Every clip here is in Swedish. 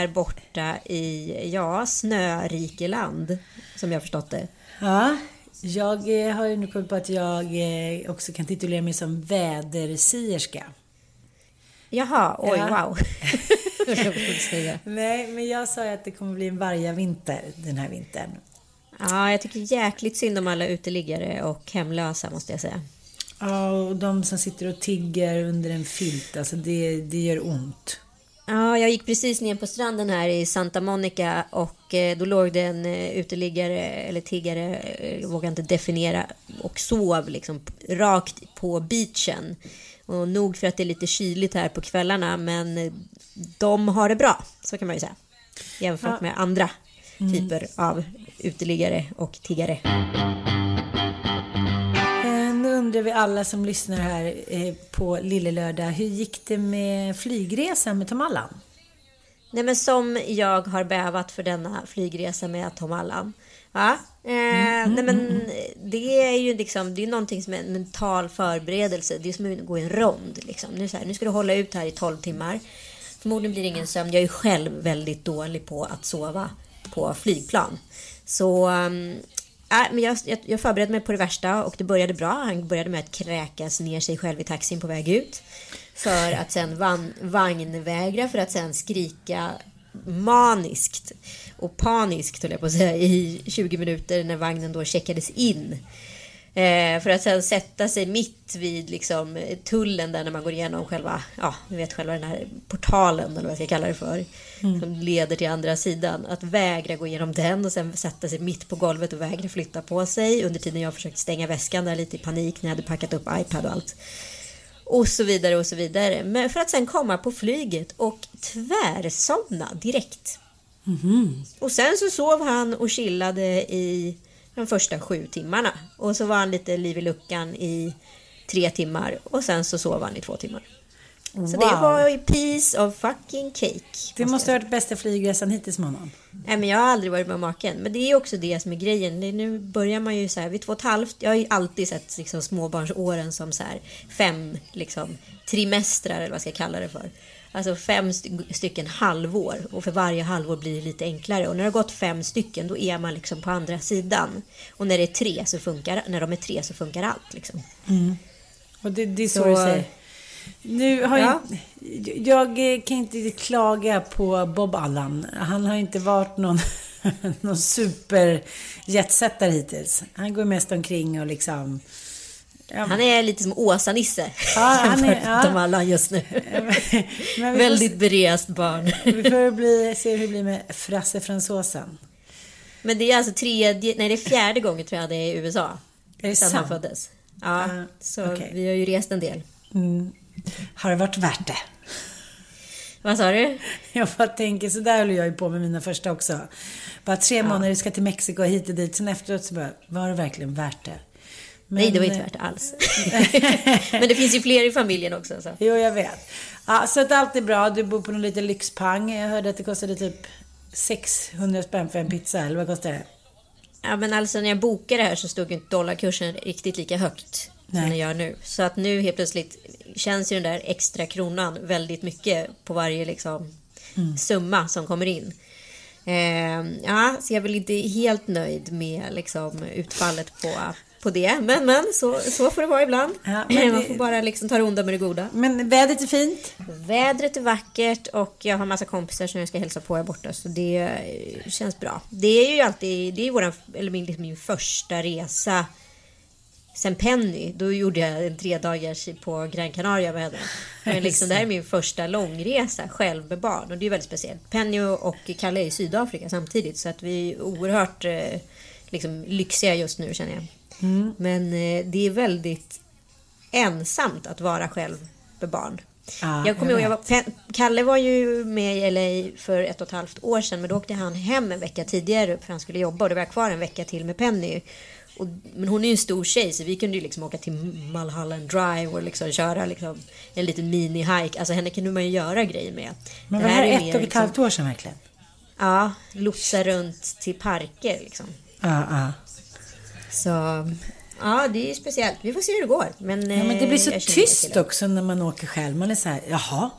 Där borta i, ja, snörikeland. Som jag förstått det. Ja, jag eh, har ju nu kommit på att jag eh, också kan titulera mig som vädersierska. Jaha, oj, Ja. wow. Nej, men jag sa ju att det kommer bli en varja vinter den här vintern. ja, jag tycker jäkligt synd om alla uteliggare och hemlösa måste jag säga. Ja, och de som sitter och tigger under en filt, alltså det, det gör ont. Ja, jag gick precis ner på stranden här i Santa Monica och eh, då låg det en eh, uteliggare eller tiggare, eh, jag vågar inte definiera, och sov liksom rakt på beachen. Och nog för att det är lite kyligt här på kvällarna, men eh, de har det bra, så kan man ju säga. Jämfört Ja. med andra typer av uteliggare och tiggare. Undrar vi alla som lyssnar här eh, på Lille Lördag, hur gick det med flygresan med Tom Allan? Nej men som jag har bävat för denna flygresa med Tom Allan. Ja, eh, nej men det är ju liksom, det är någonting som är en mental förberedelse. Det är som att gå i en rond liksom. Nu, så här, nu ska du hålla ut här i 12 timmar. Förmodligen blir det ingen sömn. Jag är själv väldigt dålig på att sova på flygplan. Så um, äh, men jag, jag, jag förberedde mig på det värsta och det började bra. Han började med att kräkas ner sig själv i taxin på väg ut. För att sen van, vagnvägra, för att sen skrika maniskt och paniskt höll jag på att säga i 20 minuter när vagnen då checkades in. Eh, för att sen sätta sig mitt vid liksom, tullen där när man går igenom själva, ja, ni vet själva den här portalen eller vad jag ska kalla det för. Som leder till andra sidan. Att vägra gå igenom den och sen sätta sig mitt på golvet och vägra flytta på sig. Under tiden jag försökte stänga väskan där lite i panik när jag hade packat upp iPad och allt. Och så vidare och så vidare. Men för att sen komma på flyget och tvärsomna direkt. Och sen så sov han och chillade i de första sju timmarna. Och så var han lite liv i luckan i tre timmar. Och sen så sov han i två timmar. Så det Wow. var ju piece of fucking cake. Det måste jag ha varit bästa flygresan hittills med honom. Nej, men jag har aldrig varit med maken. Men det är också det som är grejen. Nu börjar man ju så här vid två och ett halvt. Jag har ju alltid sett liksom, småbarnsåren som så här fem liksom, trimestrar eller vad jag ska kalla det för. Alltså fem st- stycken halvår. Och för varje halvår blir det lite enklare. Och när det har gått fem stycken då är man liksom på andra sidan. Och när det är tre så funkar, när de är tre så funkar allt liksom. Och det, det är så, Så-. Nu har Ja. jag eh, kan inte klaga på Bob Allan. Han har inte varit någon, någon super jetsettare hittills. Han går mest omkring och liksom Han är lite som Åsa-Nisse. Ja, han är- ja. Tom Allan just nu. Vi får Väldigt berest barn. Vi får bli, se hur det blir med Frasse fransosen. Men det är alltså tredje, nej det är fjärde gången tror jag det är i USA. Är det Sen han sant? föddes. Ja, Ah, så okej. vi har ju rest en del. Har det varit värt det? Vad sa du? Jag bara tänker, så där höll jag ju på med mina första också. Bara tre månader, ska till Mexiko, hit och dit. Sen efteråt så bara, var det verkligen värt det? Men, nej, det var inte eh, värt det alls. Men det finns ju fler i familjen också. Så. Jo, jag vet. Ja, så att allt är bra. Du bor på någon liten lyxpang. Jag hörde att det kostade typ 600 spänn för en pizza, eller vad kostar det? Ja, men alltså när jag bokade det här så stod ju inte dollarkursen riktigt lika högt Nej. som den gör nu. Så att nu helt plötsligt känns ju den där extra kronan väldigt mycket på varje liksom, Mm. summa som kommer in. Eh, ja, så jag är väl inte helt nöjd med liksom, utfallet på, på det. Men, men så, så får det vara ibland. Ja, men Man det- får bara liksom ta det onda med det goda. Men vädret är fint. Vädret är vackert och jag har massa kompisar som jag ska hälsa på här borta så det eh, känns bra. Det är ju alltid, det är våran, eller min, liksom min första resa sen Penny. Då gjorde jag en tre dagars på Gran Canaria med henne. Men liksom, det här är min första långresa själv med barn och det är väldigt speciellt. Penny och Kalle är i Sydafrika samtidigt så att vi är oerhört eh, liksom, lyxiga just nu känner jag. Men eh, det är väldigt ensamt att vara själv med barn. Ja, jag kommer ihåg, jag var, Kalle var ju med i LA för ett och ett halvt år sedan men då åkte han hem en vecka tidigare för han skulle jobba och då var jag kvar en vecka till med Penny. Och, men hon är ju en stor tjej så vi kunde ju liksom åka till Mulholland Drive och liksom köra liksom en liten mini-hike. Alltså henne kunde man ju göra grejer med. Men var det här är ett mer och ett liksom- halvt år sedan verkligen? Ja, lotsa runt till parker liksom. Ja, ja. Så ja, det är speciellt. Vi får se hur det går. Men, Ja, men det blir så eh, jag känner tyst också när man åker själv. Man är så här, jaha.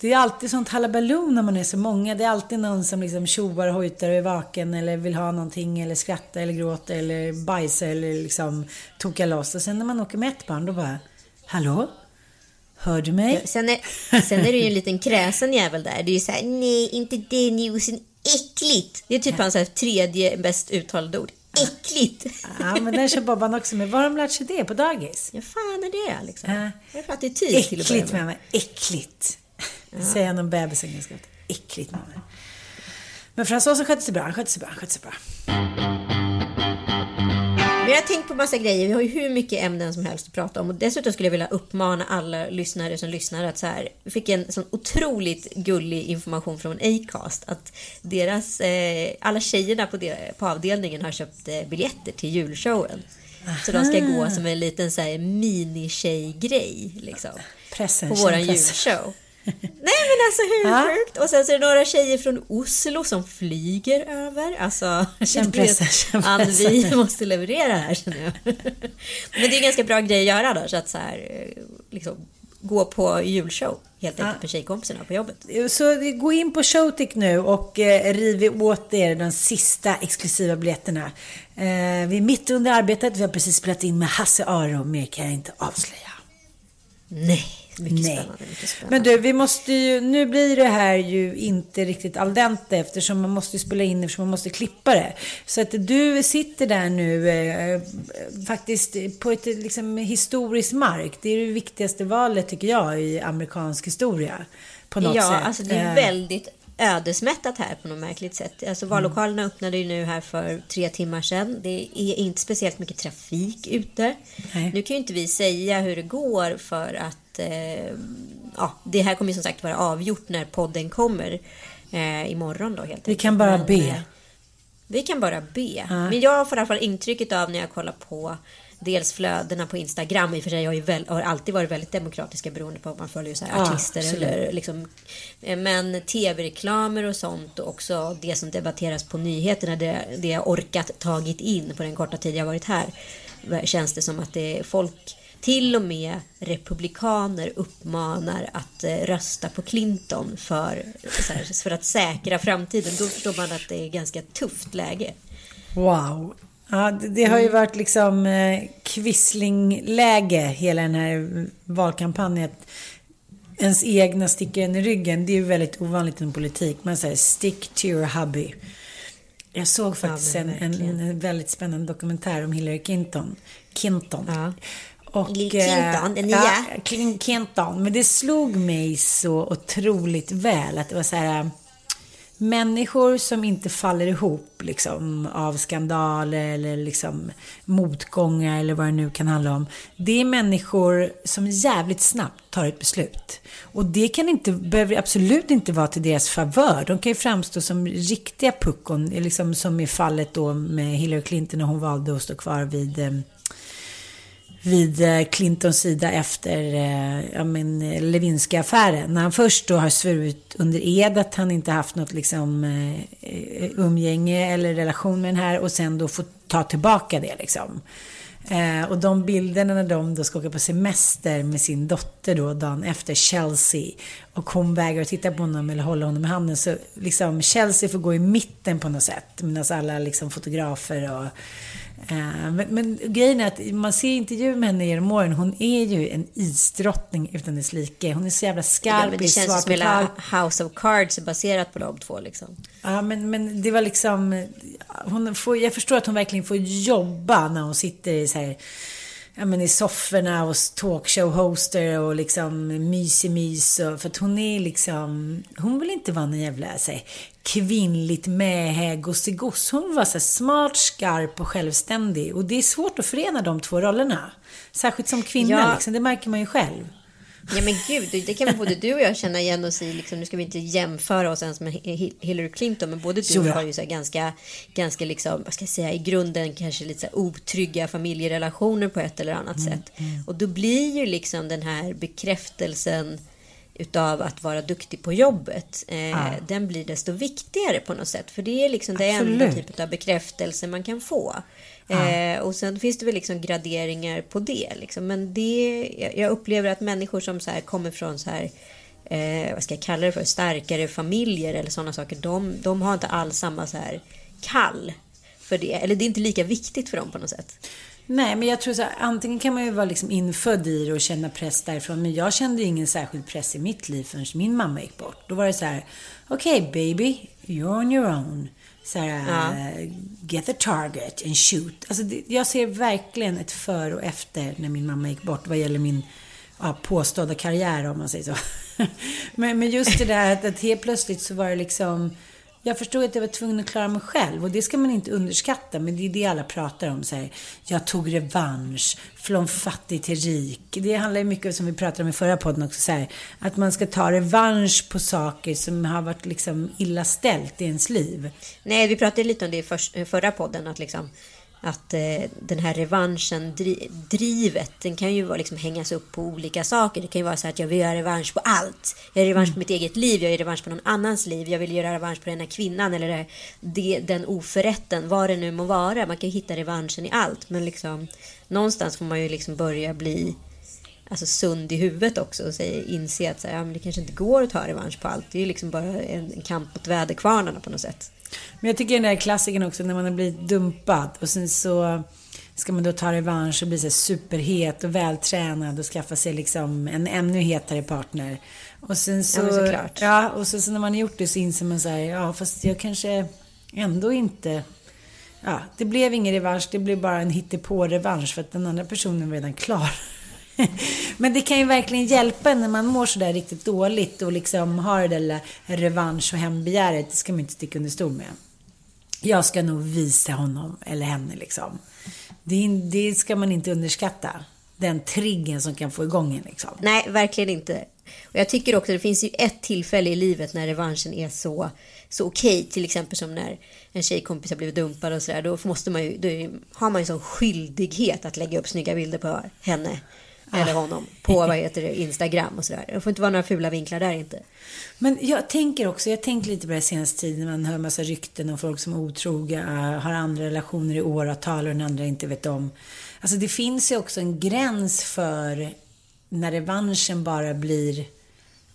Det är alltid sånt halabaloo när man är så många. Det är alltid någon som liksom tjoar hojtar och är vaken eller vill ha någonting eller skrattar eller gråter eller bajsar eller liksom tokar loss. Och sen när man åker med ett barn då bara, hallå? Hör du mig? Sen är, sen är det ju en liten kräsen jävel där. Det är ju såhär, nej inte det newsen, äckligt. Det är typ hans så här tredje bäst uttalade ord. Äckligt. Ja, men den kör Bobban också med. Var har de lärt sig det? På dagis? Ja, fan är det liksom? Ja. Vad är det för attityd till att börja Äckligt med? mamma, äckligt. Säger han om bebisen ganska ofta. Äckligt mamma. Men fransosen skötte sig bra, han skötte sig bra, han skötte sig bra. Jag har tänkt på massa grejer. Vi har ju hur mycket ämnen som helst att prata om. Och dessutom skulle jag vilja uppmana alla lyssnare som lyssnar att så här. Vi fick en sån otroligt gullig information från Acast. Att deras, eh, alla tjejerna på, de, på avdelningen har köpt eh, biljetter till julshowen. Så de ska gå som en liten så här mini-tjej-grej. Liksom, på våran kändpressen. julshow. Nej men alltså hur Ja. sjukt? Och sen så är det några tjejer från Oslo som flyger över. Alltså, Kändpressen, Ann, vi måste leverera här känner jag. Men det är en ganska bra grej att göra då. Så att så här, eh, liksom, gå på julshow helt enkelt med tjejkompisarna på jobbet. Så gå in på Showtick nu och eh, riv åt er de sista exklusiva biljetterna. Eh, vi är mitt under arbetet, vi har precis spelat in med Hasse Aro, mer kan jag inte avslöja. Nej, mycket Nej. spännande. Mycket spännande. Men du, vi måste ju, nu blir det här ju inte riktigt al dente eftersom man måste spela in eftersom man måste klippa det. Så att du sitter där nu eh, faktiskt på ett liksom, historiskt mark. Det är det viktigaste valet tycker jag i amerikansk historia. På något ja, sätt. alltså det är Eh, väldigt ödesmättat här på något märkligt sätt. Alltså vallokalerna öppnade ju nu här för tre timmar sedan. Det är inte speciellt mycket trafik ute. Nej. Nu kan ju inte vi säga hur det går för att eh, ja, det här kommer ju som sagt vara avgjort när podden kommer eh, imorgon då helt Vi enkelt. kan bara Men, be. eh, Vi kan bara be. Men jag får i alla fall intrycket av när jag kollar på dels flödena på Instagram. I och för sig har, ju väl, har alltid varit väldigt demokratiska beroende på om man följer så här Ja, artister absolut. eller liksom. eh, Men tv-reklamer och sånt och också det som debatteras på nyheterna. Det, det jag orkat tagit in på den korta tid jag varit här. Känns det som att det är folk till och med republikaner uppmanar att eh, rösta på Clinton för, för att säkra framtiden. Då förstår man att det är ganska tufft läge. Wow. Ja, det, det har ju Mm. varit liksom eh, quisling-läge hela den här valkampanjen. Ens egna sticker en i ryggen. Det är ju väldigt ovanligt i politik. Man säger stick to your hubby. Jag såg faktiskt men en, en, en väldigt spännande dokumentär om Hillary Clinton. Clinton. Ja. Och, Lill Clinton, eh, den nya. Ja, Clin- Clinton. Men det slog mig så otroligt väl att det var så här människor som inte faller ihop liksom, av skandaler eller liksom, motgångar eller vad det nu kan handla om. Det är människor som jävligt snabbt tar ett beslut. Och det kan inte, behöver absolut inte vara till deras favör. De kan ju framstå som riktiga puckon, liksom som i fallet då med Hillary Clinton när hon valde att stå kvar vid eh, vid eh, Clintons sida efter eh, ja, men, eh, Lewinsky-affären. När han först då har svurit under ed att han inte haft något liksom, umgänge eller relation med den här och sen då får ta tillbaka det liksom. Eh, och de bilderna när de då ska åka på semester med sin dotter då dagen efter Chelsea och hon vägrar att titta på honom eller hålla honom i handen så liksom Chelsea får gå i mitten på något sätt medan alla liksom fotografer och men, men grejen är att man ser intervjuer med henne genom åren. Hon är ju en isdrottning utan dess like. Hon är så jävla Ja, skarp men det känns som hela tal. House of Cards baserat på de två liksom. Ja, men, men det var liksom... Hon får, jag förstår att hon verkligen får jobba när hon sitter i så här... Ja, men i sofforna hos talkshow-hoster och liksom mys-mys. och- För att hon är liksom... Hon vill inte vara någon jävla så här, kvinnligt mähä gosse-goss. Hon vill vara så här, smart, skarp och självständig. Och det är svårt att förena de två rollerna. Särskilt som kvinna, Ja. liksom, det märker man ju själv. Ja men gud, det- kan både du och jag känna igen oss i. Liksom, nu ska vi inte jämföra oss ens med Hi- Hillary Clinton, men både du och ja. jag har ju så ganska, ganska liksom, vad ska jag säga, i grunden kanske lite så otrygga familjerelationer på ett eller annat Mm, sätt. Och då blir ju liksom den här bekräftelsen utav att vara duktig på jobbet, eh, den blir desto viktigare på något sätt. För det är liksom det enda Absolut. typ av bekräftelse man kan få. Eh, och sen finns det väl liksom graderingar på det. Liksom. Men det, jag- upplever att människor som så kommer från så här, eh, vad ska jag kalla det för, starkare familjer eller sådana saker, de, de har inte alls samma så här kall för det. Eller det är inte lika viktigt för dem på något sätt. Nej, men jag tror så här, antingen kan man ju vara liksom infödd i det och känna press därifrån. Men jag kände ingen särskild press i mitt liv förrän min mamma gick bort. Då var det så här, okej baby, you're on your own. Så här, eh, get the target and shoot. Alltså, det, jag ser verkligen ett före och efter när min mamma gick bort vad gäller min ja, påstådda karriär om man säger så. men, men just det där att, att helt plötsligt så var det liksom jag förstod att jag var tvungen att klara mig själv och det ska man inte underskatta. Men det är det alla pratar om. Så här, jag tog revansch från fattig till rik. Det handlar ju mycket om, som vi pratade om i förra podden också. Så här, att man ska ta revansch på saker som har varit liksom illa ställt i ens liv. Nej, vi pratade lite om det i förra podden, att liksom att eh, den här revanschen, dri- drivet, den kan ju vara, liksom hängas upp på olika saker. Det kan ju vara så att jag vill göra revansch på allt. Jag gör revansch på mitt eget liv, jag gör revansch på någon annans liv. Jag vill göra revansch på den här kvinnan eller det, det, den oförrätten, vad det nu må vara. Man kan ju hitta revanschen i allt, men liksom någonstans får man ju liksom börja bli alltså sund i huvudet också och säga, inse att så här, ja, det kanske inte går att ta revansch på allt. Det är ju liksom bara en, en kamp mot väderkvarnarna på något sätt. Men jag tycker den där klassikern också när man har blivit dumpad och sen så ska man då ta revansch och bli så superhet och vältränad och skaffa sig liksom en ännu hetare partner. Och sen så... Ja, såklart. Ja, och så, så när man har gjort det så inser man så här, ja fast jag kanske ändå inte... Ja, det blev ingen revansch, det blev bara en hittepå-revansch för att den andra personen var redan klar. Men det kan ju verkligen hjälpa när man mår sådär riktigt dåligt och liksom har det där lilla revansch och hämndbegäret. Det ska man inte sticka under stol med. Jag ska nog visa honom eller henne liksom. Det, det ska man inte underskatta. Den triggen som kan få igång en liksom. Nej, verkligen inte. Och jag tycker också det finns ju ett tillfälle i livet när revanschen är så, så okej. Till exempel som när en tjejkompis har blivit dumpad och sådär. Då, måste man ju, då har man ju sån skyldighet att lägga upp snygga bilder på henne. Eller honom. På vad heter det, Instagram och sådär. Det får inte vara några fula vinklar där inte. Men jag tänker också, jag tänker lite på det senaste tiden, man hör massa rykten om folk som är otroga, har andra relationer i åratal och den andra inte vet om. Alltså det finns ju också en gräns för när revanschen bara blir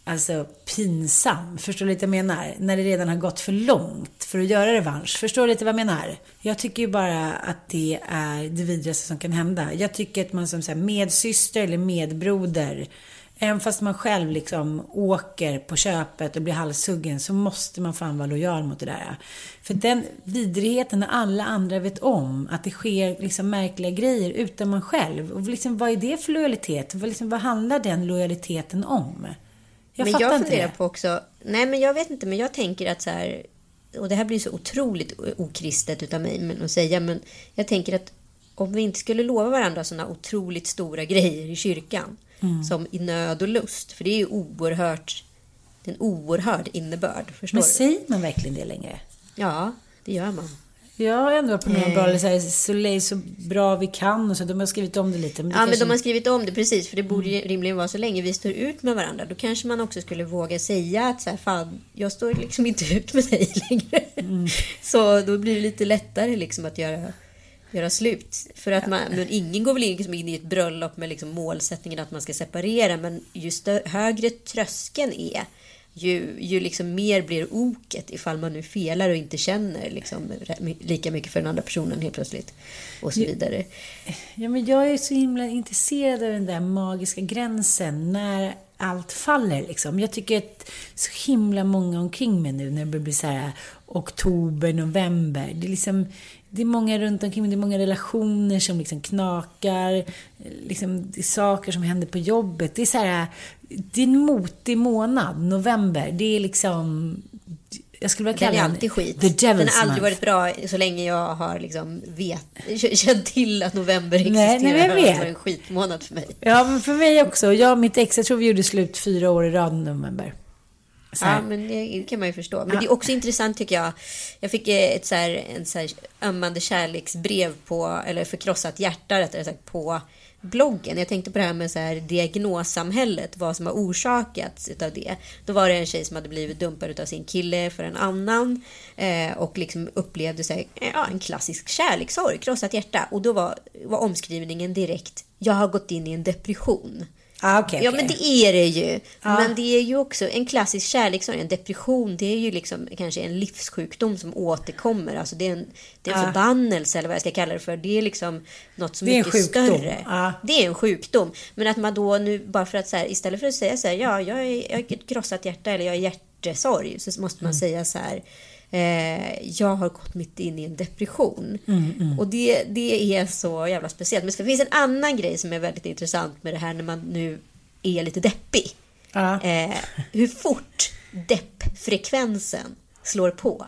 alltså pinsam. Förstår du lite vad jag menar? När det redan har gått för långt för att göra revansch. Förstår du lite vad jag menar? Jag tycker ju bara att det är det vidrigaste som kan hända. Jag tycker att man som så här medsyster eller medbroder Även fast man själv liksom åker på köpet och blir halshuggen så måste man fan vara lojal mot det där. För den vidrigheten när alla andra vet om att det sker liksom märkliga grejer utan man själv. Och liksom, vad är det för lojalitet? Vad, liksom, vad handlar den lojaliteten om? Jag men jag funderar på också, nej men jag vet inte, men jag tänker att så här, och det här blir så otroligt okristet utav mig men att säga, men jag tänker att om vi inte skulle lova varandra sådana otroligt stora grejer i kyrkan, mm. som i nöd och lust, för det är ju oerhört, en oerhörd innebörd. Förstår men säger man verkligen det längre? Ja, det gör man. Jag har ändå på några bra, så, här, så, så bra vi kan och så. De har skrivit om det lite. Men det ja, kanske... men de har skrivit om det precis. För det borde mm. rimligen vara så länge vi står ut med varandra. Då kanske man också skulle våga säga att så här, fan, jag står liksom inte ut med dig längre. Mm. Så då blir det lite lättare liksom att göra, göra slut. För att man, men ingen går väl in, liksom in i ett bröllop med liksom målsättningen att man ska separera. Men ju högre tröskeln är ju, ju liksom mer blir oket ifall man nu felar och inte känner liksom lika mycket för den andra personen helt plötsligt. Och så vidare. Ja, men jag är så himla intresserad av den där magiska gränsen när allt faller. Liksom. Jag tycker att så himla många omkring mig nu när det blir så här oktober, november. Det är liksom det är många runt omkring det är många relationer som liksom knakar. Liksom, det är saker som händer på jobbet. Det är så här, det är en motig månad, november. Det är liksom, jag skulle vilja kalla den är alltid skit. The den har aldrig varit bra så länge jag har liksom vet, känt till att november existerar. Nej, nej, jag vet. Det var en skitmånad för mig. Ja, men för mig också. Jag och mitt ex, jag tror vi gjorde slut fyra år i rad i november. Ja, men det kan man ju förstå. Men ja. det är också intressant tycker jag. Jag fick ett så här, en så här ömmande kärleksbrev på, eller förkrossat hjärta rättare sagt, på bloggen. Jag tänkte på det här med så här diagnossamhället, vad som har orsakats utav det. Då var det en tjej som hade blivit dumpad av sin kille för en annan eh, och liksom upplevde så här, ja, en klassisk kärlekssorg, krossat hjärta. Och då var, var omskrivningen direkt, jag har gått in i en depression. Ah, okay, ja, men det är det ju. Ah. Men det är ju också en klassisk kärlekssorg. En depression, det är ju liksom kanske en livssjukdom som återkommer. Alltså det är en, det är en ah. förbannelse, eller vad jag ska kalla det för. Det är liksom något som är mycket större. Ah. Det är en sjukdom. Men att man då nu, bara för att så här, istället för att säga så här, ja, jag, är, jag har ett krossat hjärta, eller jag har hjärtesorg, så måste man mm. säga så här, eh, jag har gått mitt in i en depression. Mm, mm. Och det, det är så jävla speciellt. Men det finns en annan grej som är väldigt intressant med det här när man nu är lite deppig. Ja. Eh, hur fort deppfrekvensen slår på.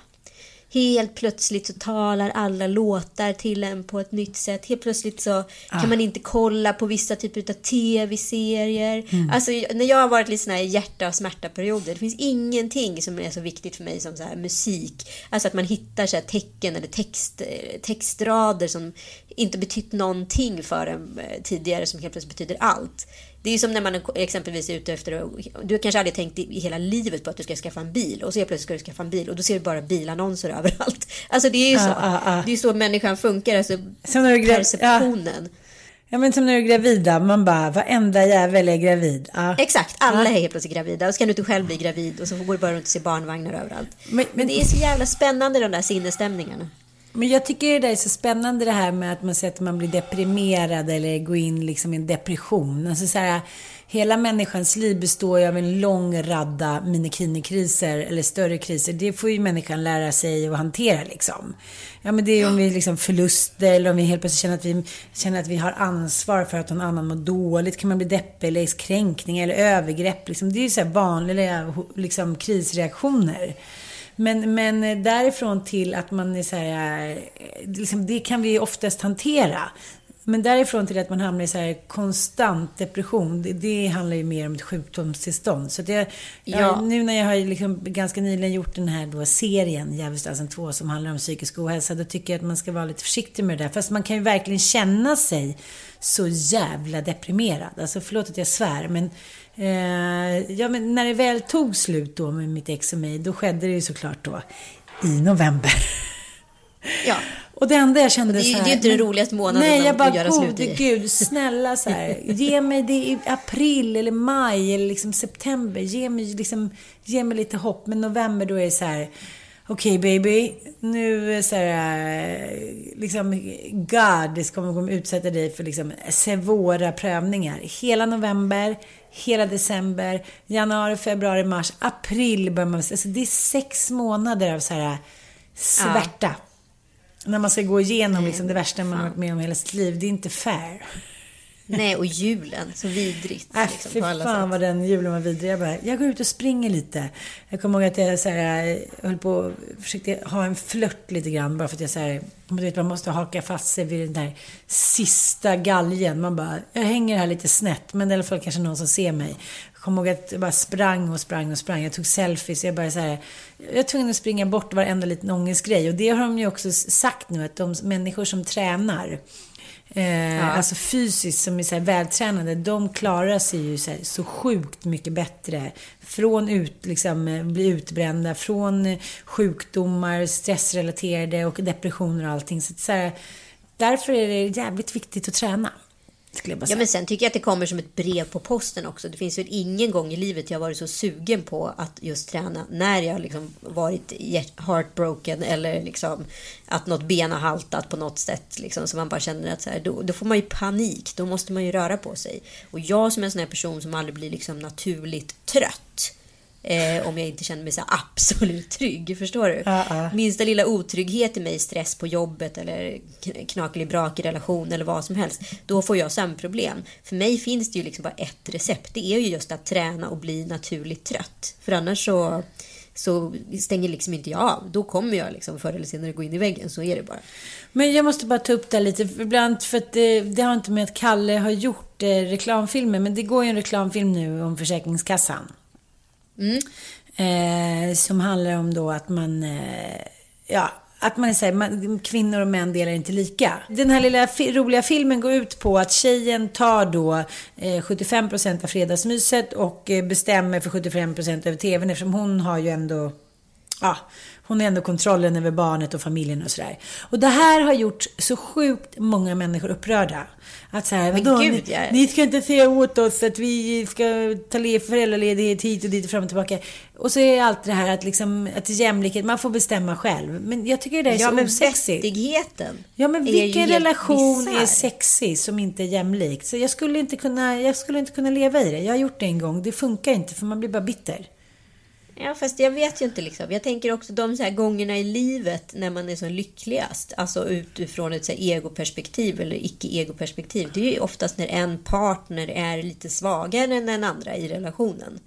Helt plötsligt så talar alla låtar till en på ett nytt sätt. Helt plötsligt så ah. kan man inte kolla på vissa typer av tv-serier. Mm. Alltså när jag har varit lite sån här hjärta och smärta-perioder. Det finns ingenting som är så viktigt för mig som så här musik. Alltså att man hittar så tecken eller text, textrader som inte betytt någonting för en eh, tidigare som helt plötsligt betyder allt. Det är ju som när man exempelvis är ute efter Du har kanske aldrig tänkt i hela livet på att du ska skaffa en bil och så plötsligt ska du skaffa en bil och då ser du bara bilannonser överallt. Alltså det är ju så. Ah, ah, Det är så människan funkar, alltså perceptionen. Ja. Ja men som när du är gravida, man bara varenda jävel är gravid. Ja. Exakt, alla ja. är helt plötsligt gravida och så kan du inte själv bli gravid och så går du bara runt och se barnvagnar överallt. Men, men, det är så jävla spännande de där sinnesstämningarna. Men jag tycker det där är så spännande det här med att man säger att man blir deprimerad eller går in liksom i en depression. Alltså så här, hela människans liv består ju av en lång radda minikriser eller större kriser. Det får ju människan lära sig att hantera liksom. Ja men det är om vi liksom förluster eller om vi helt plötsligt känner att vi, känner att vi har ansvar för att någon annan mår dåligt. Kan man bli deppig eller kränkning eller övergrepp. Liksom. Det är ju så här vanliga liksom, krisreaktioner. Men, men därifrån till att man är så här, liksom, det kan vi oftast hantera. Men därifrån till att man hamnar i så här konstant depression, det, det handlar ju mer om ett sjukdomstillstånd. Så det, ja. nu när jag har liksom ganska nyligen gjort den här då serien, Djävulsdansen 2, som handlar om psykisk ohälsa, då tycker jag att man ska vara lite försiktig med det där. Fast man kan ju verkligen känna sig så jävla deprimerad. Alltså förlåt att jag svär, men Eh, ja, men när det väl tog slut då med mitt ex och mig, då skedde det ju såklart då i november. Ja. Och det enda jag kände det, så här, Det är inte den roligaste månaden nej, jag bara, att göra slut i. gud, snälla så här, ge mig det i april eller maj eller liksom september. Ge mig, liksom, ge mig lite hopp. Men november då är det så här, okej okay, baby, nu så här, liksom, God kommer att utsätta dig för liksom svåra prövningar. Hela november, hela december, januari, februari, mars, april börjar man... Alltså det är sex månader av så här svärta. När man ska gå igenom liksom det värsta man har varit med om hela sitt liv. Det är inte fair. Nej, och julen. Så vidrigt. Äh, liksom, fy fan sätt. vad den julen var vidrig. Jag, bara, jag går ut och springer lite. Jag kommer ihåg att jag så här, höll på och försökte ha en flört lite grann. Bara för att jag så här, du vet, man måste haka fast sig vid den där sista galgen. Man bara, jag hänger här lite snett. Men i alla fall kanske någon som ser mig. Jag kommer ihåg att jag bara sprang och sprang och sprang. Jag tog selfies. Jag bara så här, jag är tvungen att springa bort varenda liten ångestgrej. Och det har de ju också sagt nu, att de människor som tränar Eh, Alltså fysiskt, som är så vältränade, de klarar sig ju så, här, så sjukt mycket bättre. Från ut, liksom, eh, bli utbrända, från sjukdomar, stressrelaterade och depressioner och allting. Så, så här, därför är det jävligt viktigt att träna. Skulle jag bara Ja, säga. men sen tycker jag att det kommer som ett brev på posten också. Det finns väl ingen gång i livet jag varit så sugen på att just träna när jag liksom varit heartbroken eller liksom att något ben har haltat på något sätt. Liksom, så man bara känner att så här, då, då får man ju panik. Då måste man ju röra på sig. Och jag som är en sån här person som aldrig blir liksom naturligt trött. Eh, om jag inte känner mig så absolut trygg. Förstår du? Ja, ja. Minsta lilla otrygghet i mig, stress på jobbet eller kn- knakelig brak i relation eller vad som helst. Då får jag sömnproblem. För mig finns det ju liksom bara ett recept. Det är ju just att träna och bli naturligt trött. För annars så, så stänger liksom inte jag av. Då kommer jag liksom förr eller senare gå in i väggen. Så är det bara. Men jag måste bara ta upp det lite, för ibland, för att det, det har inte med att Kalle har gjort eh, reklamfilmer, men det går ju en reklamfilm nu om Försäkringskassan. Mm. Eh, som handlar om då att man, eh, ja, att man säger kvinnor och män delar inte lika. Den här lilla fi- roliga filmen går ut på att tjejen tar då eh, 75% av fredagsmyset och eh, bestämmer för 75% över tvn eftersom hon har ju ändå ja, hon har ändå kontrollen över barnet och familjen och sådär. Och det här har gjort så sjukt många människor upprörda. Att så här, vadå, gud, ni, jag- ni ska inte säga åt oss att vi ska ta le- föräldraledighet hit och dit och fram och tillbaka. Och så är allt det här att liksom, att jämlikhet, man får bestämma själv. Men jag tycker det är Ja, så osexigt. vettigheten. Ja men är vilken relation är sexig som inte är jämlik? Så jag skulle inte kunna, jag skulle inte kunna leva i det. Jag har gjort det en gång. Det funkar inte för man blir bara bitter. Ja, fast jag vet ju inte liksom. Jag tänker också de så här gångerna i livet när man är som lyckligast. Alltså utifrån ett så här egoperspektiv eller icke-egoperspektiv. Det är ju oftast när en partner är lite svagare än den andra i relationen.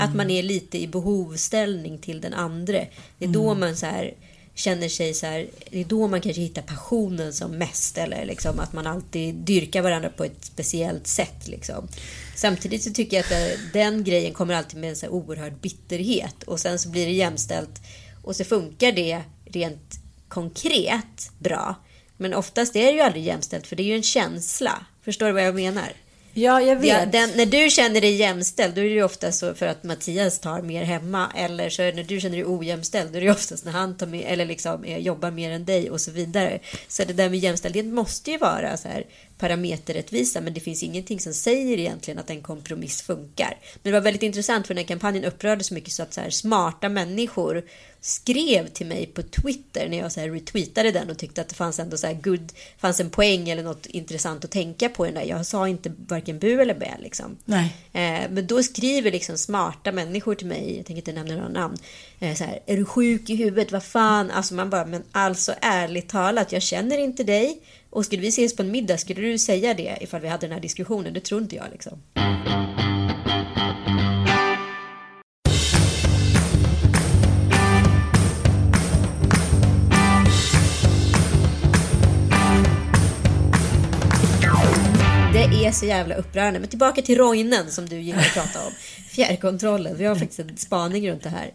Att man är lite i behovsställning till den andra. Det är då man så här känner sig så här, det är då man kanske hittar passionen som mest eller liksom att man alltid dyrkar varandra på ett speciellt sätt liksom. Samtidigt så tycker jag att det, den grejen kommer alltid med en så här oerhörd bitterhet och sen så blir det jämställt och så funkar det rent konkret bra. Men oftast är det ju aldrig jämställt för det är ju en känsla. Förstår du vad jag menar? Ja, jag vet. Ja, den, när du känner dig jämställd, då är det ju ofta så för att Mattias tar mer hemma. Eller så när du känner dig ojämställd, då är det ju oftast när han tar mer, eller liksom, eh, jobbar mer än dig och så vidare. Så det där med jämställdhet måste ju vara så här parameterrättvisa, men det finns ingenting som säger egentligen att en kompromiss funkar. Men det var väldigt intressant för den här kampanjen upprörde så mycket så att så här, smarta människor skrev till mig på Twitter när jag så här retweetade den och tyckte att det fanns ändå så här good, fanns en poäng eller något intressant att tänka på den där. Jag sa inte varken bu eller bä liksom. Eh, men då skriver liksom smarta människor till mig, jag tänker inte nämna några namn, eh, så här, är du sjuk i huvudet, vad fan, alltså man bara, men alltså ärligt talat, jag känner inte dig och skulle vi ses på en middag, skulle du säga det ifall vi hade den här diskussionen? Det tror inte jag liksom. Det är så jävla upprörande. Men tillbaka till Roinen som du gillar att prata om. Fjärrkontrollen. Vi har faktiskt en spaning runt det här.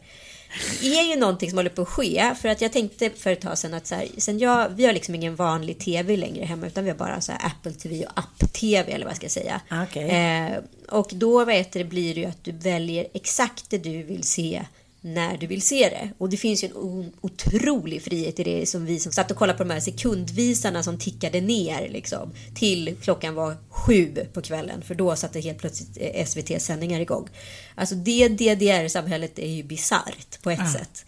Det är ju någonting som håller på att ske. För att jag tänkte för ett tag sedan att så här, sen jag, vi har liksom ingen vanlig tv längre hemma. Utan vi har bara så Apple TV och App-TV eller vad jag ska säga. Okej. Eh, och då vet det, blir det ju att du väljer exakt det du vill se när du vill se det. Och det finns ju en otrolig frihet i det som vi som satt och kollade på de här sekundvisarna som tickade ner liksom, till klockan var sju på kvällen. För då satte helt plötsligt eh, SVT sändningar igång. Alltså det DDR-samhället är ju bisarrt på ett sätt.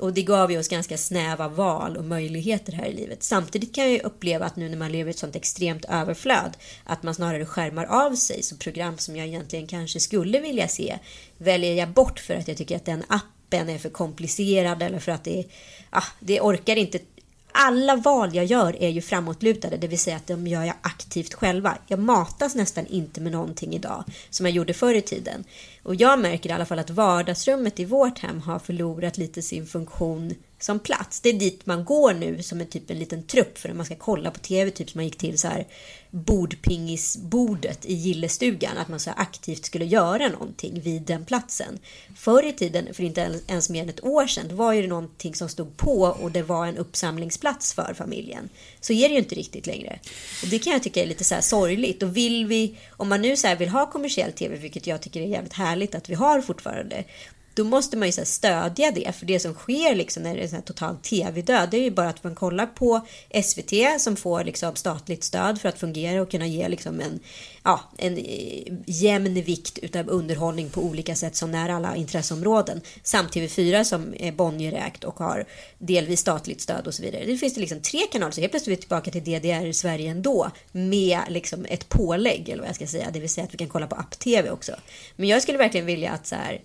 Och det gav ju oss ganska snäva val och möjligheter här i livet. Samtidigt kan jag ju uppleva att nu när man lever i ett sånt extremt överflöd att man snarare skärmar av sig. Så program som jag egentligen kanske skulle vilja se väljer jag bort för att jag tycker att den appen är för komplicerad eller för att det, ah, det orkar inte alla val jag gör är ju framåtlutade, det vill säga att de gör jag aktivt själva. Jag matas nästan inte med någonting idag som jag gjorde förr i tiden. Och jag märker i alla fall att vardagsrummet i vårt hem har förlorat lite sin funktion som plats. Det är dit man går nu som en typ en liten trupp för att man ska kolla på TV, typ som man gick till så här bordpingisbordet i gillestugan, att man så aktivt skulle göra någonting vid den platsen. Förr i tiden, för inte ens mer än ett år sedan, var ju det någonting som stod på och det var en uppsamlingsplats för familjen. Så är det ju inte riktigt längre. Och det kan jag tycka är lite så här sorgligt. Och vill vi, om man nu så vill ha kommersiell TV, vilket jag tycker är jävligt härligt att vi har fortfarande, då måste man ju så stödja det. För det som sker liksom när det är så här total tv-död, det är ju bara att man kollar på SVT som får liksom statligt stöd för att fungera och kunna ge liksom en, ja, en eh, jämn vikt utav underhållning på olika sätt som när alla intresseområden. Samt TV4 som är Bonnierägt och har delvis statligt stöd och så vidare. Det finns det liksom tre kanaler, så helt plötsligt är vi tillbaka till DDR i Sverige ändå med liksom ett pålägg, eller vad jag ska säga, det vill säga att vi kan kolla på app-tv också. Men jag skulle verkligen vilja att så här,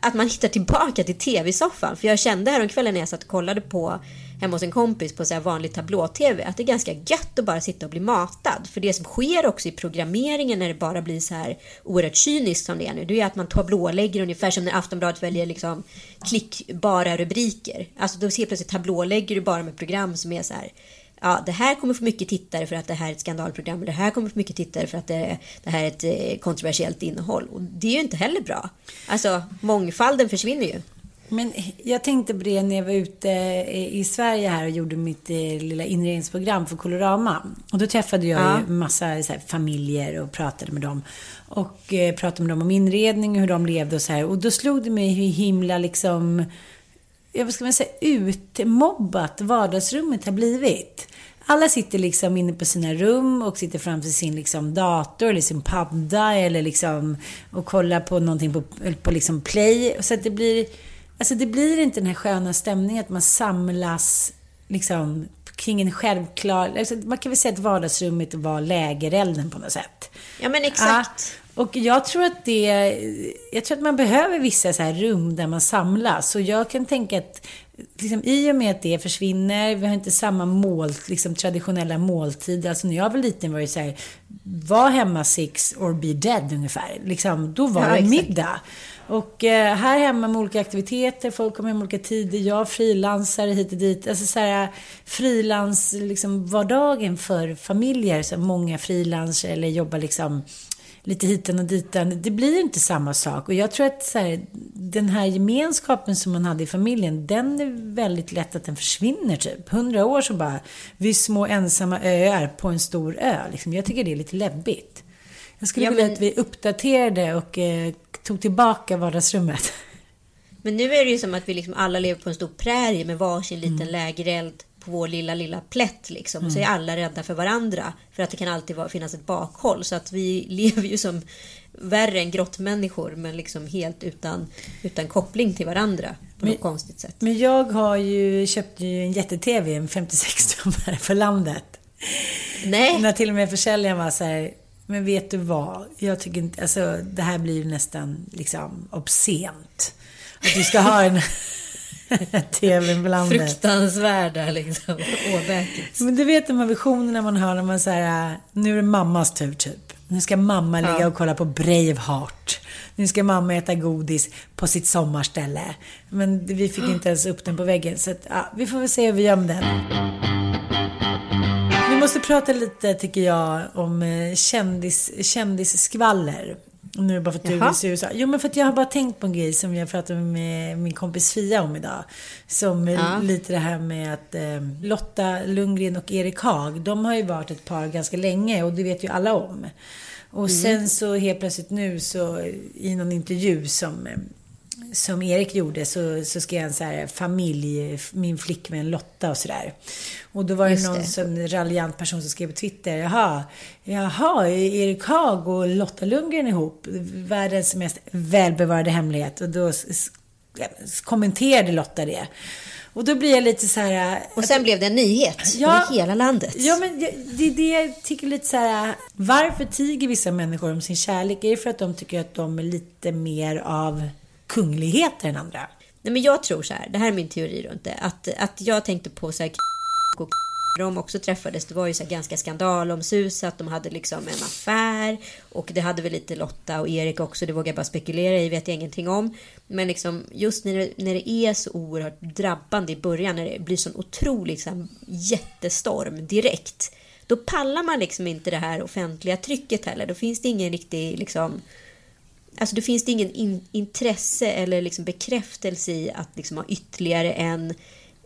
att man hittar tillbaka till tv-soffan. För jag kände häromkvällen när jag satt och kollade på hemma hos en kompis på så här vanlig tablå-tv att det är ganska gött att bara sitta och bli matad. För det som sker också i programmeringen när det bara blir så här oerhört cyniskt som det är nu, det är att man tablålägger ungefär som när Aftonbladet väljer liksom klickbara rubriker. Alltså då ser plötsligt tablålägger du bara med program som är så här ja, det här kommer få mycket tittare för att det här är ett skandalprogram. Det här kommer få mycket tittare för att det, det här är ett eh, kontroversiellt innehåll. Och det är ju inte heller bra. Alltså, mångfalden försvinner ju. Men jag tänkte på det när jag var ute i Sverige här och gjorde mitt eh, lilla inredningsprogram för Colorama. Och då träffade jag ja. ju massa familjer och pratade med dem. Och eh, pratade med dem om inredning och hur de levde och så här. Och då slog det mig hur himla liksom vad ska man säga, utmobbat vardagsrummet har blivit. Alla sitter liksom inne på sina rum och sitter framför sin liksom dator eller sin padda eller liksom och kollar på någonting på, på liksom play. Så att det blir, alltså det blir inte den här sköna stämningen att man samlas liksom kring en självklar... Alltså man kan väl säga att vardagsrummet var lägerelden på något sätt. Ja, men exakt. Ja, och jag tror att det, jag tror att man behöver vissa så här rum där man samlas. Och jag kan tänka att liksom, i och med att det försvinner, vi har inte samma mål, liksom, traditionella måltider. Alltså när jag var liten var det så här, var hemma six or be dead ungefär. Liksom, då var ja, det middag. Och eh, här hemma med olika aktiviteter, folk kommer hem olika tider, jag frilansar hit och dit. Alltså så här, frilans, liksom vardagen för familjer, så många frilansar eller jobbar liksom lite hiten och ditan. Det blir inte samma sak. Och jag tror att så här, den här gemenskapen som man hade i familjen, den är väldigt lätt att den försvinner typ. Hundra år så bara, vi små ensamma öar på en stor ö. Liksom. Jag tycker det är lite läbbigt. Jag skulle ja, vilja men... att vi uppdaterade och eh, tog tillbaka vardagsrummet. Men nu är det ju som att vi liksom alla lever på en stor prärie med varsin liten mm. lägereld vår lilla, lilla plätt liksom. Mm. Så är alla rädda för varandra. För att det kan alltid finnas ett bakhåll. Så att vi lever ju som värre än grottmänniskor. Men liksom helt utan, utan koppling till varandra. På men, något konstigt sätt. Men jag har ju köpt ju en jätte-TV, en 56-tummare för landet. Nej. När till och med försäljaren var så här, men vet du vad? Jag tycker inte, alltså det här blir nästan liksom obscent. Att du ska ha en tvn på landet. Fruktansvärda liksom. Åbäket. Men du vet de här visionerna man har när man säger nu är det mammas tur typ. Nu ska mamma ligga och kolla på Braveheart. Nu ska mamma äta godis på sitt sommarställe. Men vi fick inte ens upp den på väggen. Så att, ja, vi får väl se hur vi gör med den. Vi måste prata lite, tycker jag, om eh, kändis, kändisskvaller. Nu är bara för att du är i USA. Jo, men för att jag har bara tänkt på en grej som jag pratade med min kompis Fia om idag. Som ja. lite det här med att eh, Lotta Lundgren och Erik Haag, de har ju varit ett par ganska länge och det vet ju alla om. Och mm. sen så helt plötsligt nu så i någon intervju som eh, som Erik gjorde så, så skrev han så här familj, min flickvän Lotta och sådär. Och då var det någon det. som raljant person som skrev på Twitter, jaha, jaha, Erik Haag och Lotta Lundgren ihop? Världens mest välbevarade hemlighet. Och då kommenterade Lotta det. Och då blir jag lite så här... Och sen blev det en nyhet ja, över hela landet. Ja, men det är det jag tycker lite så här... Varför tiger vissa människor om sin kärlek? Är det för att de tycker att de är lite mer av kungligheter än andra? Nej, men jag tror så här. Det här är min teori runt det. Att, att jag tänkte på så här och de också träffades, det var ju så ganska skandalomsusat. De hade liksom en affär och det hade väl lite Lotta och Erik också. Det vågar jag bara spekulera i, vet jag ingenting om. Men liksom just när det, när det är så oerhört drabbande i början, när det blir sån otrolig liksom, jättestorm direkt. Då pallar man liksom inte det här offentliga trycket heller. Då finns det ingen riktig liksom Alltså det finns det ingen in, intresse eller liksom bekräftelse i att liksom ha ytterligare en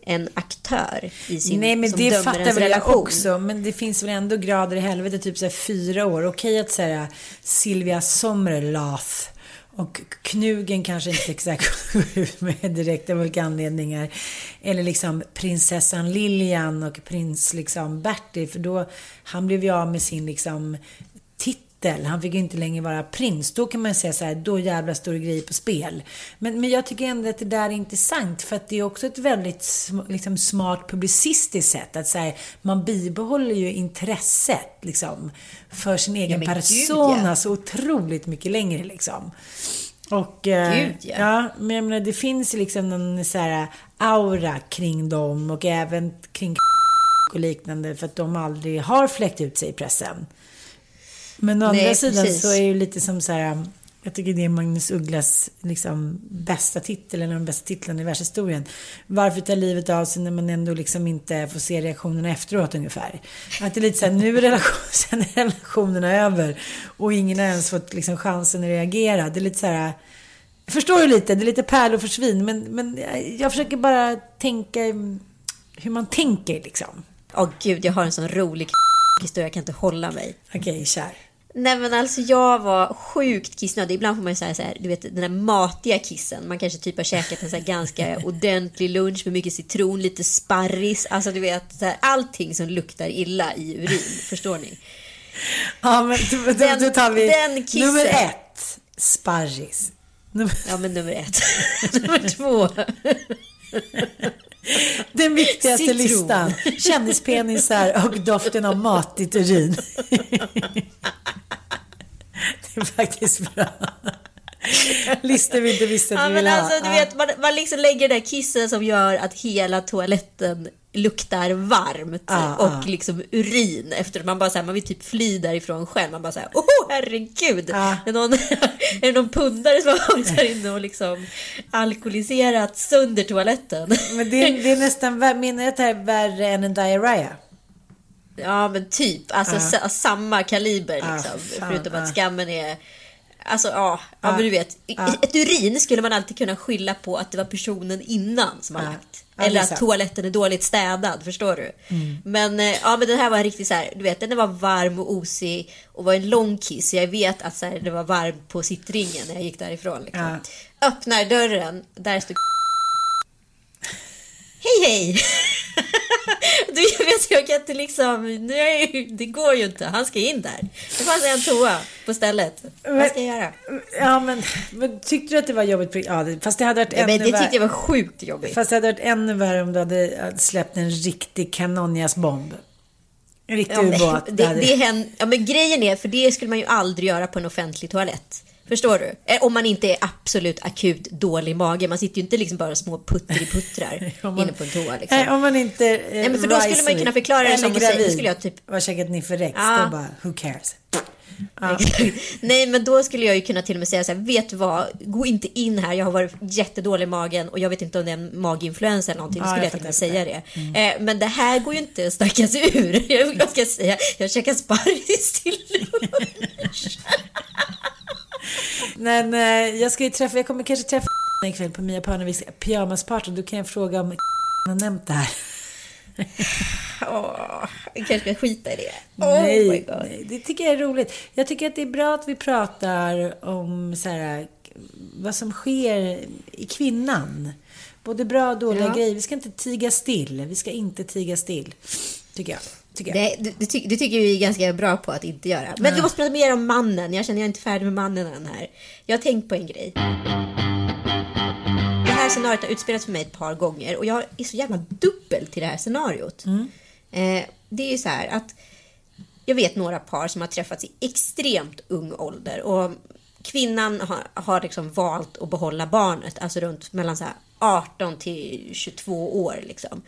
en aktör i sin Nej, men det fattar väl jag också. Men det finns väl ändå grader i helvete, typ så här fyra år. Okej att säga Silvia Sommerlath och Knugen kanske inte exakt går ut med direkt av olika anledningar. Eller liksom prinsessan Lilian och prins liksom Bertil. För då, han blev ju av med sin liksom titel. Han fick ju inte längre vara prins. Då kan man säga så här, då jävla stor grej på spel. Men, men jag tycker ändå att det där är intressant. För att det är också ett väldigt liksom, smart publicistiskt sätt. Att säga, man bibehåller ju intresset liksom, för sin egen ja, persona Gud, ja. så otroligt mycket längre liksom. Och, eh, Gud, ja. ja. men jag menar, det finns liksom en så här aura kring dem och även kring och liknande för att de aldrig har fläckt ut sig i pressen. Men å andra sidan precis. så är det ju lite som så här, jag tycker det är Magnus Ugglas liksom, bästa titel, eller de bästa titlarna i världshistorien. Varför ta livet av sig när man ändå liksom inte får se reaktionerna efteråt ungefär? Att det är lite så här, nu är relation, sen är relationerna över och ingen har ens fått liksom, chansen att reagera. Det är lite så här, jag förstår ju lite, det är lite pärlor för svin, men, men jag försöker bara tänka hur man tänker liksom. Åh oh, gud, jag har en sån rolig historia, jag kan inte hålla mig. Okej, okay, kär. Nej men alltså jag var sjukt kissnödig. Ibland får man ju säga så här, du vet den där matiga kissen. Man kanske typ har käkat en så ganska ordentlig lunch med mycket citron, lite sparris. Alltså du vet, så här, allting som luktar illa i urin. Förstår ni? Ja men då, den, då tar vi den kissen. nummer ett, sparris. Nummer... Ja men nummer ett. nummer två. Den viktigaste Citron. listan. Kändispenisar och doften av matigt urin. Faktiskt bra. Listor vi inte visste att ja, vi ville alltså, ha. Du vet, man, man liksom lägger den där kissen som gör att hela toaletten luktar varmt ah, och ah. liksom urin efter man bara så här, man vill typ fly därifrån själv. Man bara så här, oh, herregud, ah. är, någon, är det någon pundare som har varit här inne och liksom alkoholiserat sönder toaletten? Men det, är, det är nästan, här är värre än en diarrhea? Ja men typ, alltså ah. samma kaliber liksom. Förutom att skammen är Alltså ja, ja men du vet. Ett urin skulle man alltid kunna skylla på att det var personen innan som har lagt. Eller att toaletten är dåligt städad, förstår du? Mm. Men, eh, ja, men den här var riktigt så här, du vet, den var varm och osig och var en lång kiss. Jag vet att så här, det var varmt på sittringen när jag gick därifrån. Liksom. Ja. Öppnar dörren, där stod Hej hej! du vet, jag kan inte liksom, nej, det går ju inte. Han ska in där. Det fanns en toa på stället. Men, Vad ska jag göra? Ja, men, men tyckte du att det var jobbigt? Ja, fast det hade varit ja, ännu men Det tyckte jag var sjukt jobbigt. Fast det hade varit ännu värre om du hade släppt en riktig kanonjasbomb. En riktig ja, ubåt. Det, det, det ja, men grejen är, för det skulle man ju aldrig göra på en offentlig toalett. Förstår du? Eh, om man inte är absolut akut dålig mage. Man sitter ju inte liksom bara små puttriputtrar man, inne på en toa. Liksom. Nej, om man inte är Nej, men för då skulle man kunna förklara det som gravid. Skulle jag typ... Vad käkat ni för Rex? Ja. Då bara, who cares? Ja. Nej, men då skulle jag ju kunna till och med säga så här, vet du vad, gå inte in här, jag har varit jättedålig i magen och jag vet inte om det är en maginfluensa eller någonting, då skulle ja, jag, till och med säga det. Mm. Eh, men det här går ju inte att snacka sig ur. Jag ska säga, jag käkar sparris till lunch. Men eh, jag ska ju träffa, jag kommer kanske träffa ikväll på Mia Parneviks pyjamasparty. Då kan jag fråga om har nämnt det här. oh, jag kanske ska skita i det. Oh nej, nej, det tycker jag är roligt. Jag tycker att det är bra att vi pratar om så här, vad som sker i kvinnan. Både bra och dåliga ja. grejer. Vi ska inte tiga still. Vi ska inte tiga still, tycker jag. Det, det, ty det, tycker vi är ganska bra på att inte göra. Men ja. vi måste prata mer om mannen. Jag känner jag är inte färdig med mannen än här. Jag har tänkt på en grej. Det här scenariot har utspelats för mig ett par gånger och jag är så jävla dubbel till det här scenariot. Eh, det är ju så här att jag vet några par som har träffats i extremt ung ålder och kvinnan har, har liksom valt att behålla barnet, alltså runt mellan så här 18 till 22 år liksom.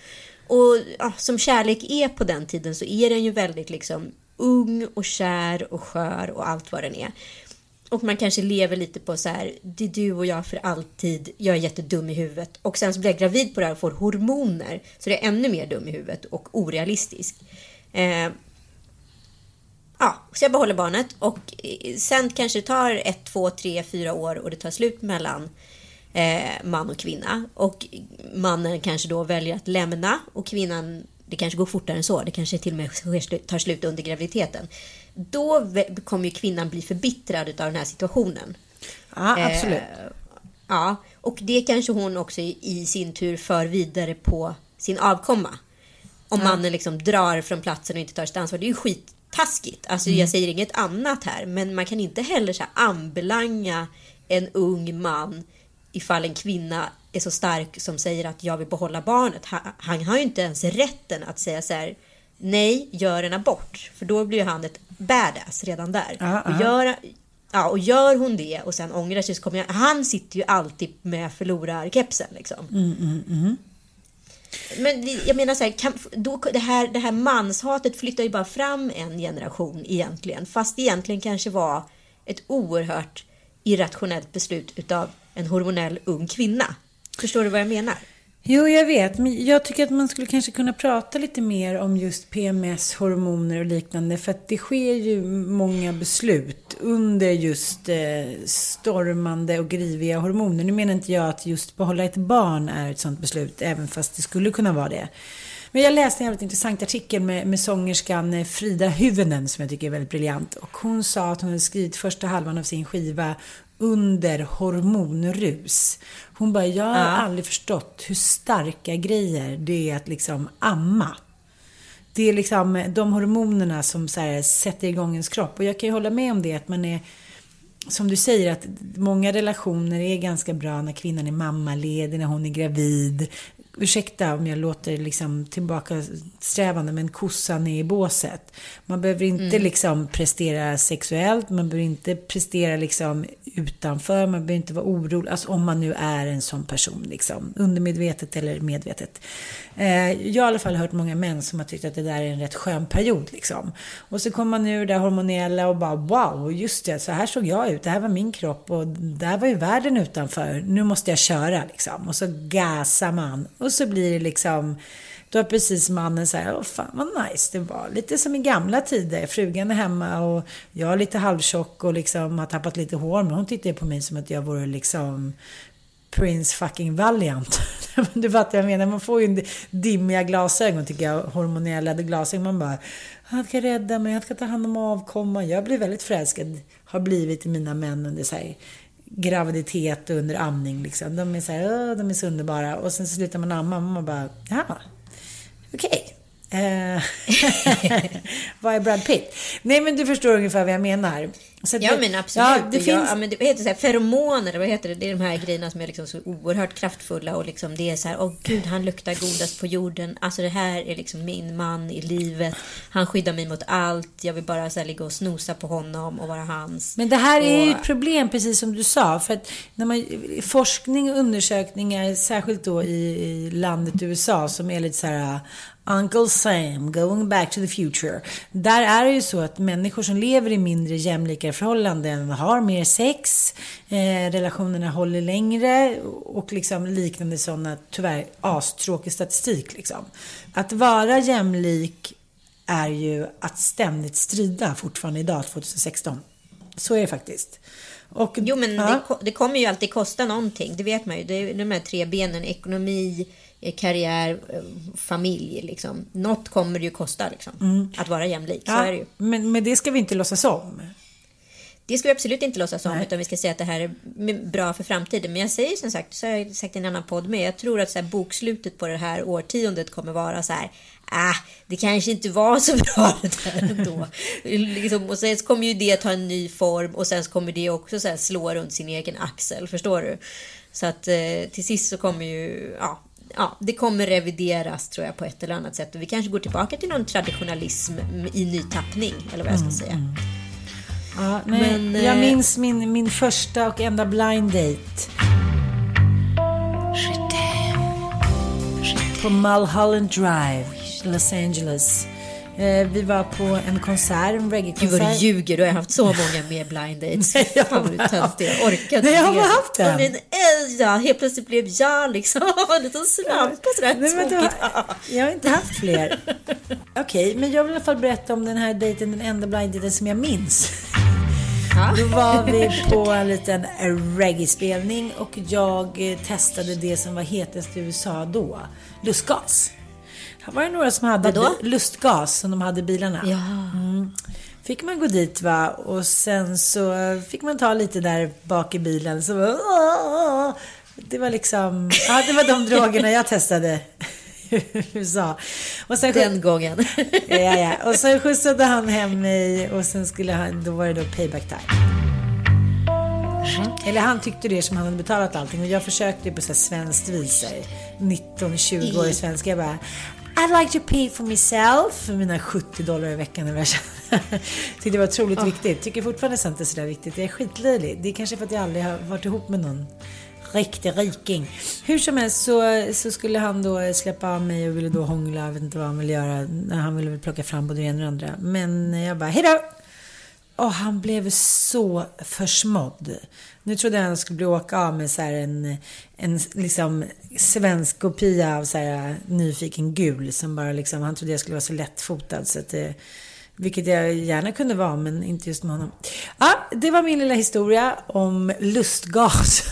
Och ja, som kärlek är på den tiden så är den ju väldigt liksom ung och kär och skör och allt vad den är. Och man kanske lever lite på så här, det är du och jag för alltid, jag är jättedum i huvudet. Och sen så blir jag gravid på det här och får hormoner. Så det är ännu mer dum i huvudet och orealistisk. Eh, ja, så jag behåller barnet och eh, sen kanske det tar ett, två, tre, fyra år och det tar slut mellan eh, man och kvinna. Och mannen kanske då väljer att lämna och kvinnan, det kanske går fortare än så, det kanske till och med tar slut under graviditeten. Då kommer ju kvinnan bli förbittrad av den här situationen. Ja, absolut. Eh, ja, och det kanske hon också i, i sin tur för vidare på sin avkomma. Om mannen liksom drar från platsen och inte tar sitt ansvar. Det är ju skittaskigt. Alltså Mm. jag säger inget annat här. Men man kan inte heller så här anbelanga en ung man ifall en kvinna är så stark som säger att jag vill behålla barnet. Han, han har ju inte ens rätten att säga så här nej, gör en abort. För då blir han ett badass redan där. Ja, och ja. gör, Ja, och gör hon det och sen ångrar sig så kommer jag, han sitter ju alltid med förlorarkepsen liksom. Men det- jag menar så här, kan, då, det, här, det här manshatet flyttar ju bara fram en generation egentligen. Fast det egentligen kanske var ett oerhört irrationellt beslut utav en hormonell ung kvinna. Förstår du vad jag menar? Jo, jag vet. Men jag tycker att man skulle kanske kunna prata lite mer om just PMS, hormoner och liknande. För att det sker ju många beslut under just eh, stormande och griviga hormoner. Nu menar inte jag att just behålla ett barn är ett sånt beslut, även fast det skulle kunna vara det. Men jag läste en jävligt intressant artikel med, med sångerskan eh, Frida Hyvönen som jag tycker är väldigt briljant. Och hon sa att hon hade skrivit första halvan av sin skiva under hormonrus. Hon bara, jag har aldrig förstått hur starka grejer det är att liksom amma. Det är liksom de hormonerna som så sätter igång ens kropp. Och jag kan ju hålla med om det att man är som du säger att många relationer är ganska bra när kvinnan är mammaledig, när hon är gravid. Ursäkta om jag låter liksom tillbaka strävande men kossan är i båset. Man behöver inte liksom prestera sexuellt, man behöver inte prestera liksom utanför, man behöver inte vara orolig. Alltså om man nu är en sån person liksom, undermedvetet eller medvetet. Eh, jag har i alla fall hört många män som har tyckt att det där är en rätt skön period liksom. Och så kommer man ur det hormonella och bara wow, just det, så här såg jag ut, det här var min kropp och där var ju världen utanför. Nu måste jag köra liksom. Och så gasar man och så blir det liksom då har precis mannen säger, åh fan vad nice det var. Lite som i gamla tider. Frugan är hemma och jag är lite halvtjock och liksom har tappat lite hår. Men hon tittar på mig som att jag vore liksom Prince fucking Valiant. du fattar vad jag menar. Man får ju dimmiga glasögon tycker jag. Hormonella glasögon. Man bara, han ska rädda mig, han ska ta hand om avkomman. Jag blir väldigt förälskad. Har blivit i mina män under så här, graviditet och under amning. Liksom. De är så här, de är så underbara. Och sen så slutar man amma och man bara, ja, okej. Okay. vad är Brad Pitt? Nej men du förstår ungefär vad jag menar. Så Ja det- men absolut. Ja, det finns... ja, men det heter så här, feromoner, vad heter det? Det är de här grejerna som är liksom så oerhört kraftfulla och liksom det är så här, åh gud han luktar godast på jorden. Alltså det här är liksom min man i livet. Han skyddar mig mot allt. Jag vill bara så här, ligga och snosa på honom och vara hans. Men det här är ju Och- ett problem, precis som du sa. För att när man, forskning och undersökningar, särskilt då i, i landet USA, som är lite så här Uncle Sam, going back to the future. Där är det ju så att människor som lever i mindre jämlika förhållanden har mer sex, eh, relationerna håller längre och liksom liknande sådana, tyvärr, astråkig statistik liksom. Att vara jämlik är ju att ständigt strida fortfarande idag, 2016. Så är det faktiskt. Och, Jo men ja. det, det kommer ju alltid kosta någonting. Det vet man ju. Det är de här tre benen. Ekonomi, eh, karriär, eh, familj. Liksom. Något kommer det ju kosta liksom. Att vara jämlik. Så Mm. Ja, är det ju. Men, men det ska vi inte låtsas om. Det ska vi absolut inte låtsas om, utan vi ska säga att det här är bra för framtiden. Men jag säger som sagt, så har jag sagt i en annan podd med, jag tror att så här, bokslutet på det här årtiondet kommer vara så här, ah, det kanske inte var så bra det där ändå. liksom, och sen kommer ju det ta en ny form och sen kommer det också så här, slå runt sin egen axel, förstår du? Så att eh, till sist så kommer ju, ja, ja, det kommer revideras tror jag på ett eller annat sätt. Och vi kanske går tillbaka till någon traditionalism i ny tappning, eller vad jag ska säga. Ja, nej, Men, jag eh, minns min, min första och enda blind date. På Mulholland Drive, Los Angeles. Eh, vi var på en konsert, en Gud vad du reggae-konsert. ljuger, du har haft så många mer blind dates. Nej, jag Fan vad du har tönt haft- det. Jag orkar inte Nej, jag har haft. Och min, eh, ja, helt plötsligt blev jag liksom en liten slampa sådär. Nej, men du tokigt. har, jag har inte haft fler. Okej, men jag vill i alla fall berätta om den här dejten, den enda blind daten som jag minns. Då var vi på en liten reggae-spelning och jag eh, testade det som var hetast i USA då. Lustgas. Här var det några som hade Vadå? lustgas som de hade i bilarna. Ja. Mm. Fick man gå dit va och sen så fick man ta lite där bak i bilen. Så "Åh!" det var liksom, ja det var de drogerna jag testade i USA. Och sen, Den gången. Ja, ja. Och så skjutsade han hem mig och sen skulle han, då var det då payback time. Eller han tyckte det som han hade betalat allting och jag försökte på så här svenskt vis. så här, 19-20 år i svenska. Jag bara I'd like to pay for myself för mina 70 dollar i veckan. Eller vad jag. Tyckte det var otroligt viktigt. Tycker fortfarande sånt är sådär viktigt. Jag är skitlöjlig. Det är kanske för att jag aldrig har varit ihop med någon riktig riking. Hur som helst så, så skulle han då släppa av mig och ville då hångla. Jag vet inte vad han ville göra. Han ville väl plocka fram både det ena och det andra. Men jag bara, hejdå! Och han blev så försmådd. Nu trodde jag han skulle bli åka av med så en, en liksom svensk kopia av så här nyfiken gul. Som bara liksom, han trodde jag skulle vara så lättfotad. Så att det, vilket jag gärna kunde vara, men inte just med honom. Ja, det var min lilla historia om lustgas.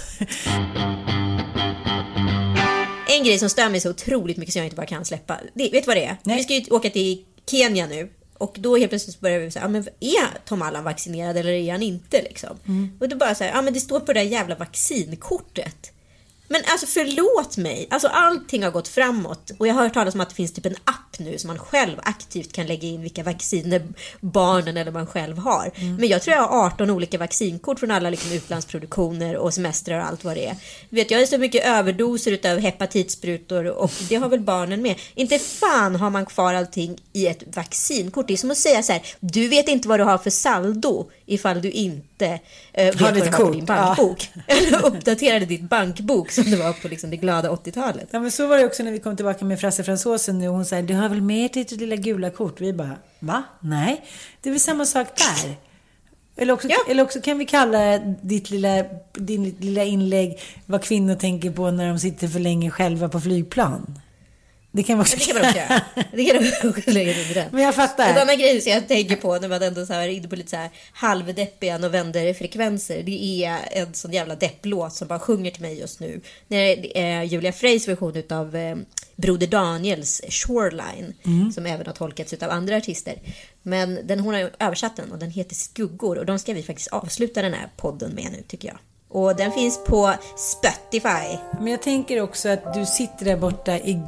En grej som stör mig så otroligt mycket som jag inte bara kan släppa. Det, vet du vad det är? Nej. Vi ska ju åka till Kenya nu. Och då helt plötsligt börjar vi säga, ja, men är Tom Allan vaccinerad eller är han inte liksom? Och då bara så här, ja men det står på det där jävla vaccinkortet. Men alltså förlåt mig, alltså allting har gått framåt och jag har hört talas om att det finns typ en app nu som man själv aktivt kan lägga in vilka vacciner barnen eller man själv har. Men jag tror jag har 18 olika vaccinkort från alla liksom utlandsproduktioner och semestrar och allt vad det är. Vet, jag har så mycket överdoser utav hepatitsprutor och det har väl barnen med. Inte fan har man kvar allting i ett vaccinkort. Det är som att säga så här, du vet inte vad du har för saldo ifall du inte eh, vet vad du har på din ja. bankbok. Eller uppdaterade ditt bankbok som det var på liksom det glada 80-talet. Ja men så var det också när vi kom tillbaka med Frasse Fransosen nu. Hon säger du har väl med ditt lilla gula kort? Vi bara, va? Nej. Det är väl samma sak där. Eller också, Ja. eller också kan vi kalla ditt lilla, din lilla inlägg vad kvinnor tänker på när de sitter för länge själva på flygplan. Det kan man också göra. Det kan man också lägga i den. Men jag fattar. En annan grej som jag tänker på när man ändå så här är inne på lite så här halvdeppiga novemberfrekvenser. Det är en sån jävla depplåt som bara sjunger till mig just nu. Det är Julia Freys version utav eh, Broder Daniels Shoreline. Som även har tolkats utav andra artister. Men den, hon har översatt den och den heter Skuggor. Och de ska vi faktiskt avsluta den här podden med nu tycker jag. Och den finns på Spotify. Men jag tänker också att du sitter där borta i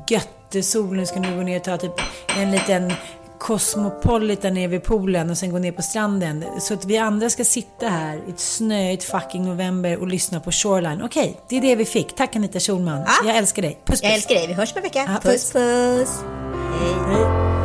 göttesolen. Ska nu gå ner och ta typ en liten Cosmopolitan nere vid poolen och sen gå ner på stranden. Så att vi andra ska sitta här i ett snöigt fucking november och lyssna på Shoreline. Okej, det är det vi fick. Tack Anita Schulman. Ja. Jag älskar dig. Puss puss. Jag älskar dig. Vi hörs på en vecka. Ja, puss puss. puss. Hej. Vi